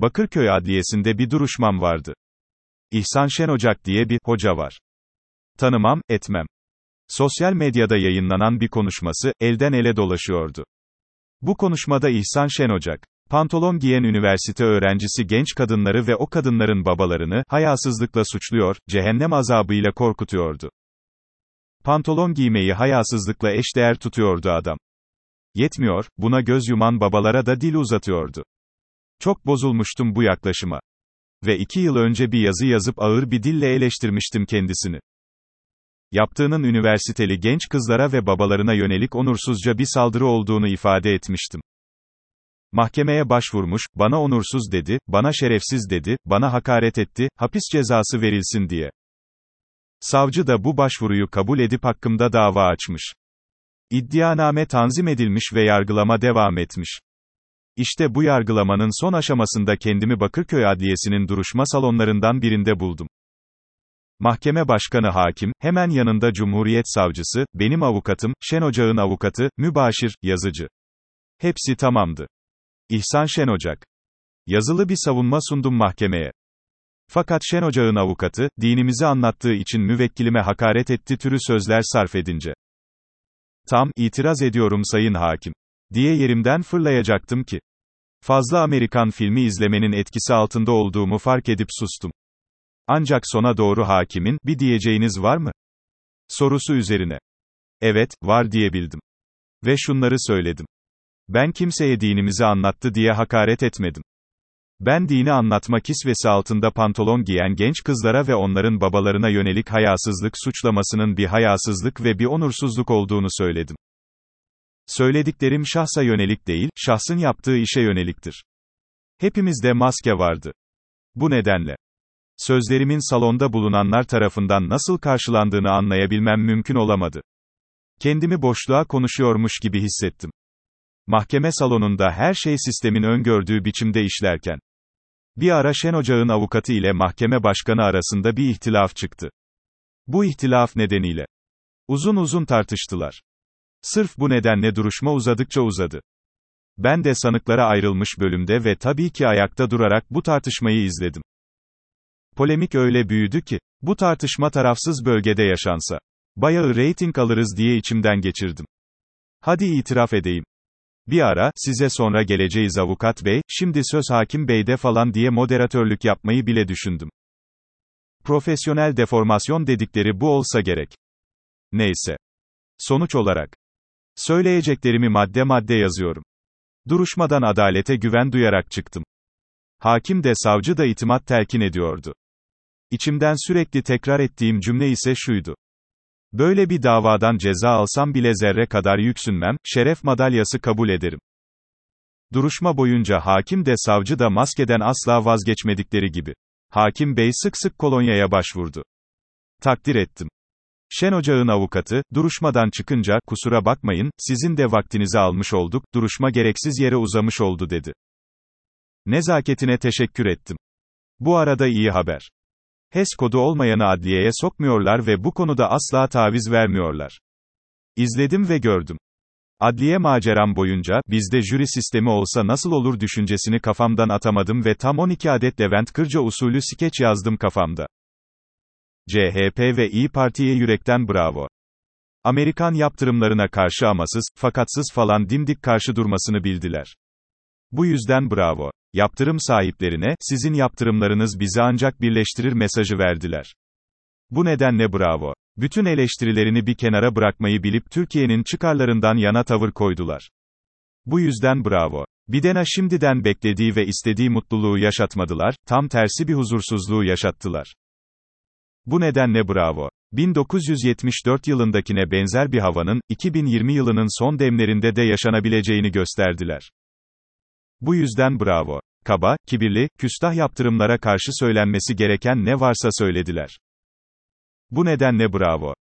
Bakırköy Adliyesi'nde bir duruşmam vardı. İhsan Şen Ocak diye bir hoca var. Tanımam, etmem. Sosyal medyada yayınlanan bir konuşması, elden ele dolaşıyordu. Bu konuşmada İhsan Şen Ocak, pantolon giyen üniversite öğrencisi genç kadınları ve o kadınların babalarını, hayasızlıkla suçluyor, cehennem azabıyla korkutuyordu. Pantolon giymeyi hayasızlıkla eşdeğer tutuyordu adam. Yetmiyor, buna göz yuman babalara da dil uzatıyordu. Çok bozulmuştum bu yaklaşıma. Ve iki yıl önce bir yazı yazıp ağır bir dille eleştirmiştim kendisini. Yaptığının üniversiteli genç kızlara ve babalarına yönelik onursuzca bir saldırı olduğunu ifade etmiştim. Mahkemeye başvurmuş, bana onursuz dedi, bana şerefsiz dedi, bana hakaret etti, hapis cezası verilsin diye. Savcı da bu başvuruyu kabul edip hakkımda dava açmış. İddianame tanzim edilmiş ve yargılama devam etmiş. İşte bu yargılamanın son aşamasında kendimi Bakırköy Adliyesi'nin duruşma salonlarından birinde buldum. Mahkeme başkanı hakim, hemen yanında Cumhuriyet Savcısı, benim avukatım, Şen Ocak'ın avukatı, mübaşir, yazıcı. Hepsi tamamdı. İhsan Şen Ocak. Yazılı bir savunma sundum mahkemeye. Fakat Şen Ocak'ın avukatı, dinimizi anlattığı için müvekkilime hakaret etti türü sözler sarf edince. Tam, itiraz ediyorum sayın hakim. Diye yerimden fırlayacaktım ki. Fazla Amerikan filmi izlemenin etkisi altında olduğumu fark edip sustum. Ancak sona doğru hakimin, bir diyeceğiniz var mı? Sorusu üzerine. Evet, var diyebildim. Ve şunları söyledim. Ben kimseye dinimizi anlattı diye hakaret etmedim. Ben dini anlatma kisvesi altında pantolon giyen genç kızlara ve onların babalarına yönelik hayasızlık suçlamasının bir hayasızlık ve bir onursuzluk olduğunu söyledim. Söylediklerim şahsa yönelik değil, şahsın yaptığı işe yöneliktir. Hepimizde maske vardı. Bu nedenle sözlerimin salonda bulunanlar tarafından nasıl karşılandığını anlayabilmem mümkün olamadı. Kendimi boşluğa konuşuyormuş gibi hissettim. Mahkeme salonunda her şey sistemin öngördüğü biçimde işlerken. Bir ara Şen Ocağın avukatı ile mahkeme başkanı arasında bir ihtilaf çıktı. Bu ihtilaf nedeniyle uzun uzun tartıştılar. Sırf bu nedenle duruşma uzadıkça uzadı. Ben de sanıklara ayrılmış bölümde ve tabii ki ayakta durarak bu tartışmayı izledim. Polemik öyle büyüdü ki, bu tartışma tarafsız bölgede yaşansa, bayağı reyting alırız diye içimden geçirdim. Hadi itiraf edeyim. Bir ara, size sonra geleceğiz avukat bey, şimdi söz hakim beyde falan diye moderatörlük yapmayı bile düşündüm. Profesyonel deformasyon dedikleri bu olsa gerek. Neyse. Sonuç olarak. Söyleyeceklerimi madde madde yazıyorum. Duruşmadan adalete güven duyarak çıktım. Hakim de savcı da itimat telkin ediyordu. İçimden sürekli tekrar ettiğim cümle ise şuydu. Böyle bir davadan ceza alsam bile zerre kadar yüksünmem, şeref madalyası kabul ederim. Duruşma boyunca hakim de savcı da maskeden asla vazgeçmedikleri gibi. Hakim bey sık sık kolonyaya başvurdu. Takdir ettim. Şen Ocağın avukatı, duruşmadan çıkınca, kusura bakmayın, sizin de vaktinizi almış olduk, duruşma gereksiz yere uzamış oldu dedi. Nezaketine teşekkür ettim. Bu arada iyi haber. HES kodu olmayanı adliyeye sokmuyorlar ve bu konuda asla taviz vermiyorlar. İzledim ve gördüm. Adliye maceram boyunca, bizde jüri sistemi olsa nasıl olur düşüncesini kafamdan atamadım ve tam 12 adet Levent Kırca usulü skeç yazdım kafamda. CHP ve İyi Parti'ye yürekten bravo. Amerikan yaptırımlarına karşı amasız, fakatsız falan dimdik karşı durmasını bildiler. Bu yüzden bravo. Yaptırım sahiplerine, sizin yaptırımlarınız bizi ancak birleştirir mesajı verdiler. Bu nedenle bravo. Bütün eleştirilerini bir kenara bırakmayı bilip Türkiye'nin çıkarlarından yana tavır koydular. Bu yüzden bravo. Bidena şimdiden beklediği ve istediği mutluluğu yaşatmadılar, tam tersi bir huzursuzluğu yaşattılar. Bu nedenle bravo. 1974 yılındakine benzer bir havanın, 2020 yılının son demlerinde de yaşanabileceğini gösterdiler. Bu yüzden bravo. Kaba, kibirli, küstah yaptırımlara karşı söylenmesi gereken ne varsa söylediler. Bu nedenle bravo.